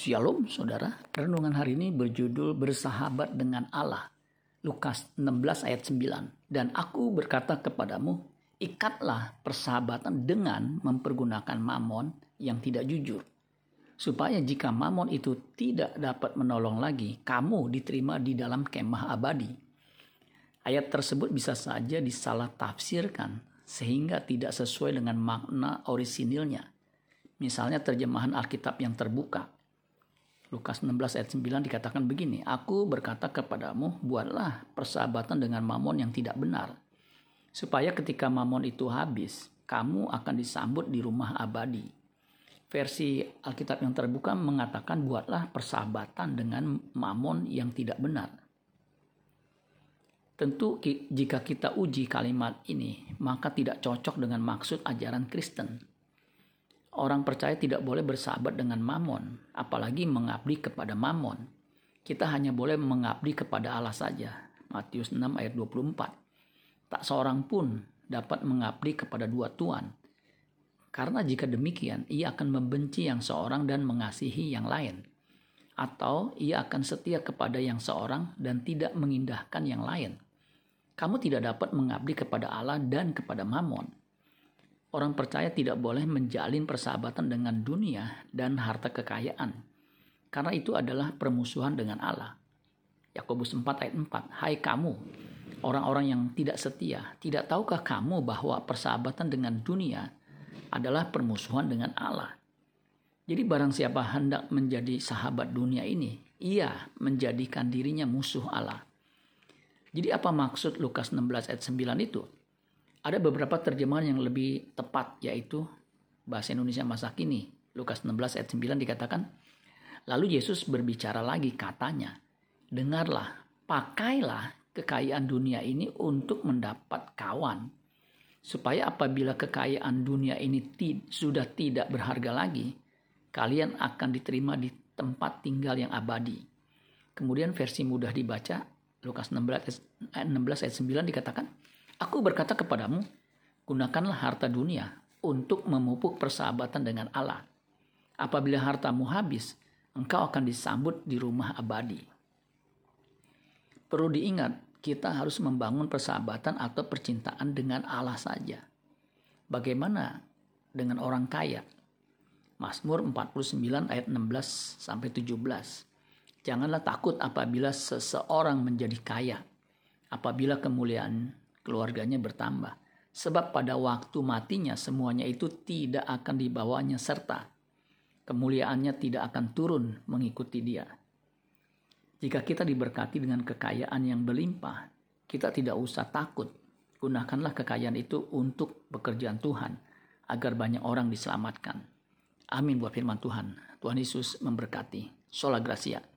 Shalom saudara, renungan hari ini berjudul Bersahabat dengan Allah. Lukas 16 ayat 9. Dan aku berkata kepadamu, ikatlah persahabatan dengan mempergunakan mamon yang tidak jujur. Supaya jika mamon itu tidak dapat menolong lagi, kamu diterima di dalam kemah abadi. Ayat tersebut bisa saja disalah tafsirkan sehingga tidak sesuai dengan makna orisinilnya. Misalnya terjemahan Alkitab yang terbuka Lukas 16 ayat 9 dikatakan begini, Aku berkata kepadamu, buatlah persahabatan dengan mamon yang tidak benar. Supaya ketika mamon itu habis, kamu akan disambut di rumah abadi. Versi Alkitab yang terbuka mengatakan buatlah persahabatan dengan mamon yang tidak benar. Tentu jika kita uji kalimat ini, maka tidak cocok dengan maksud ajaran Kristen Orang percaya tidak boleh bersahabat dengan mamon, apalagi mengabdi kepada mamon. Kita hanya boleh mengabdi kepada Allah saja. Matius 6 ayat 24. Tak seorang pun dapat mengabdi kepada dua tuan. Karena jika demikian, ia akan membenci yang seorang dan mengasihi yang lain. Atau ia akan setia kepada yang seorang dan tidak mengindahkan yang lain. Kamu tidak dapat mengabdi kepada Allah dan kepada mamon Orang percaya tidak boleh menjalin persahabatan dengan dunia dan harta kekayaan, karena itu adalah permusuhan dengan Allah. Yakobus 4 ayat 4, Hai kamu, orang-orang yang tidak setia, tidak tahukah kamu bahwa persahabatan dengan dunia adalah permusuhan dengan Allah? Jadi barang siapa hendak menjadi sahabat dunia ini, ia menjadikan dirinya musuh Allah. Jadi apa maksud Lukas 16 ayat 9 itu? Ada beberapa terjemahan yang lebih tepat yaitu bahasa Indonesia masa kini. Lukas 16 ayat 9 dikatakan, Lalu Yesus berbicara lagi katanya, Dengarlah, pakailah kekayaan dunia ini untuk mendapat kawan. Supaya apabila kekayaan dunia ini sudah tidak berharga lagi, kalian akan diterima di tempat tinggal yang abadi. Kemudian versi mudah dibaca, Lukas 16 ayat 9 dikatakan, Aku berkata kepadamu, gunakanlah harta dunia untuk memupuk persahabatan dengan Allah. Apabila hartamu habis, engkau akan disambut di rumah abadi. Perlu diingat, kita harus membangun persahabatan atau percintaan dengan Allah saja. Bagaimana dengan orang kaya? Mazmur 49 ayat 16 sampai 17. Janganlah takut apabila seseorang menjadi kaya, apabila kemuliaan keluarganya bertambah. Sebab pada waktu matinya semuanya itu tidak akan dibawanya serta kemuliaannya tidak akan turun mengikuti dia. Jika kita diberkati dengan kekayaan yang berlimpah, kita tidak usah takut. Gunakanlah kekayaan itu untuk pekerjaan Tuhan agar banyak orang diselamatkan. Amin buat firman Tuhan. Tuhan Yesus memberkati. Sola Gracia.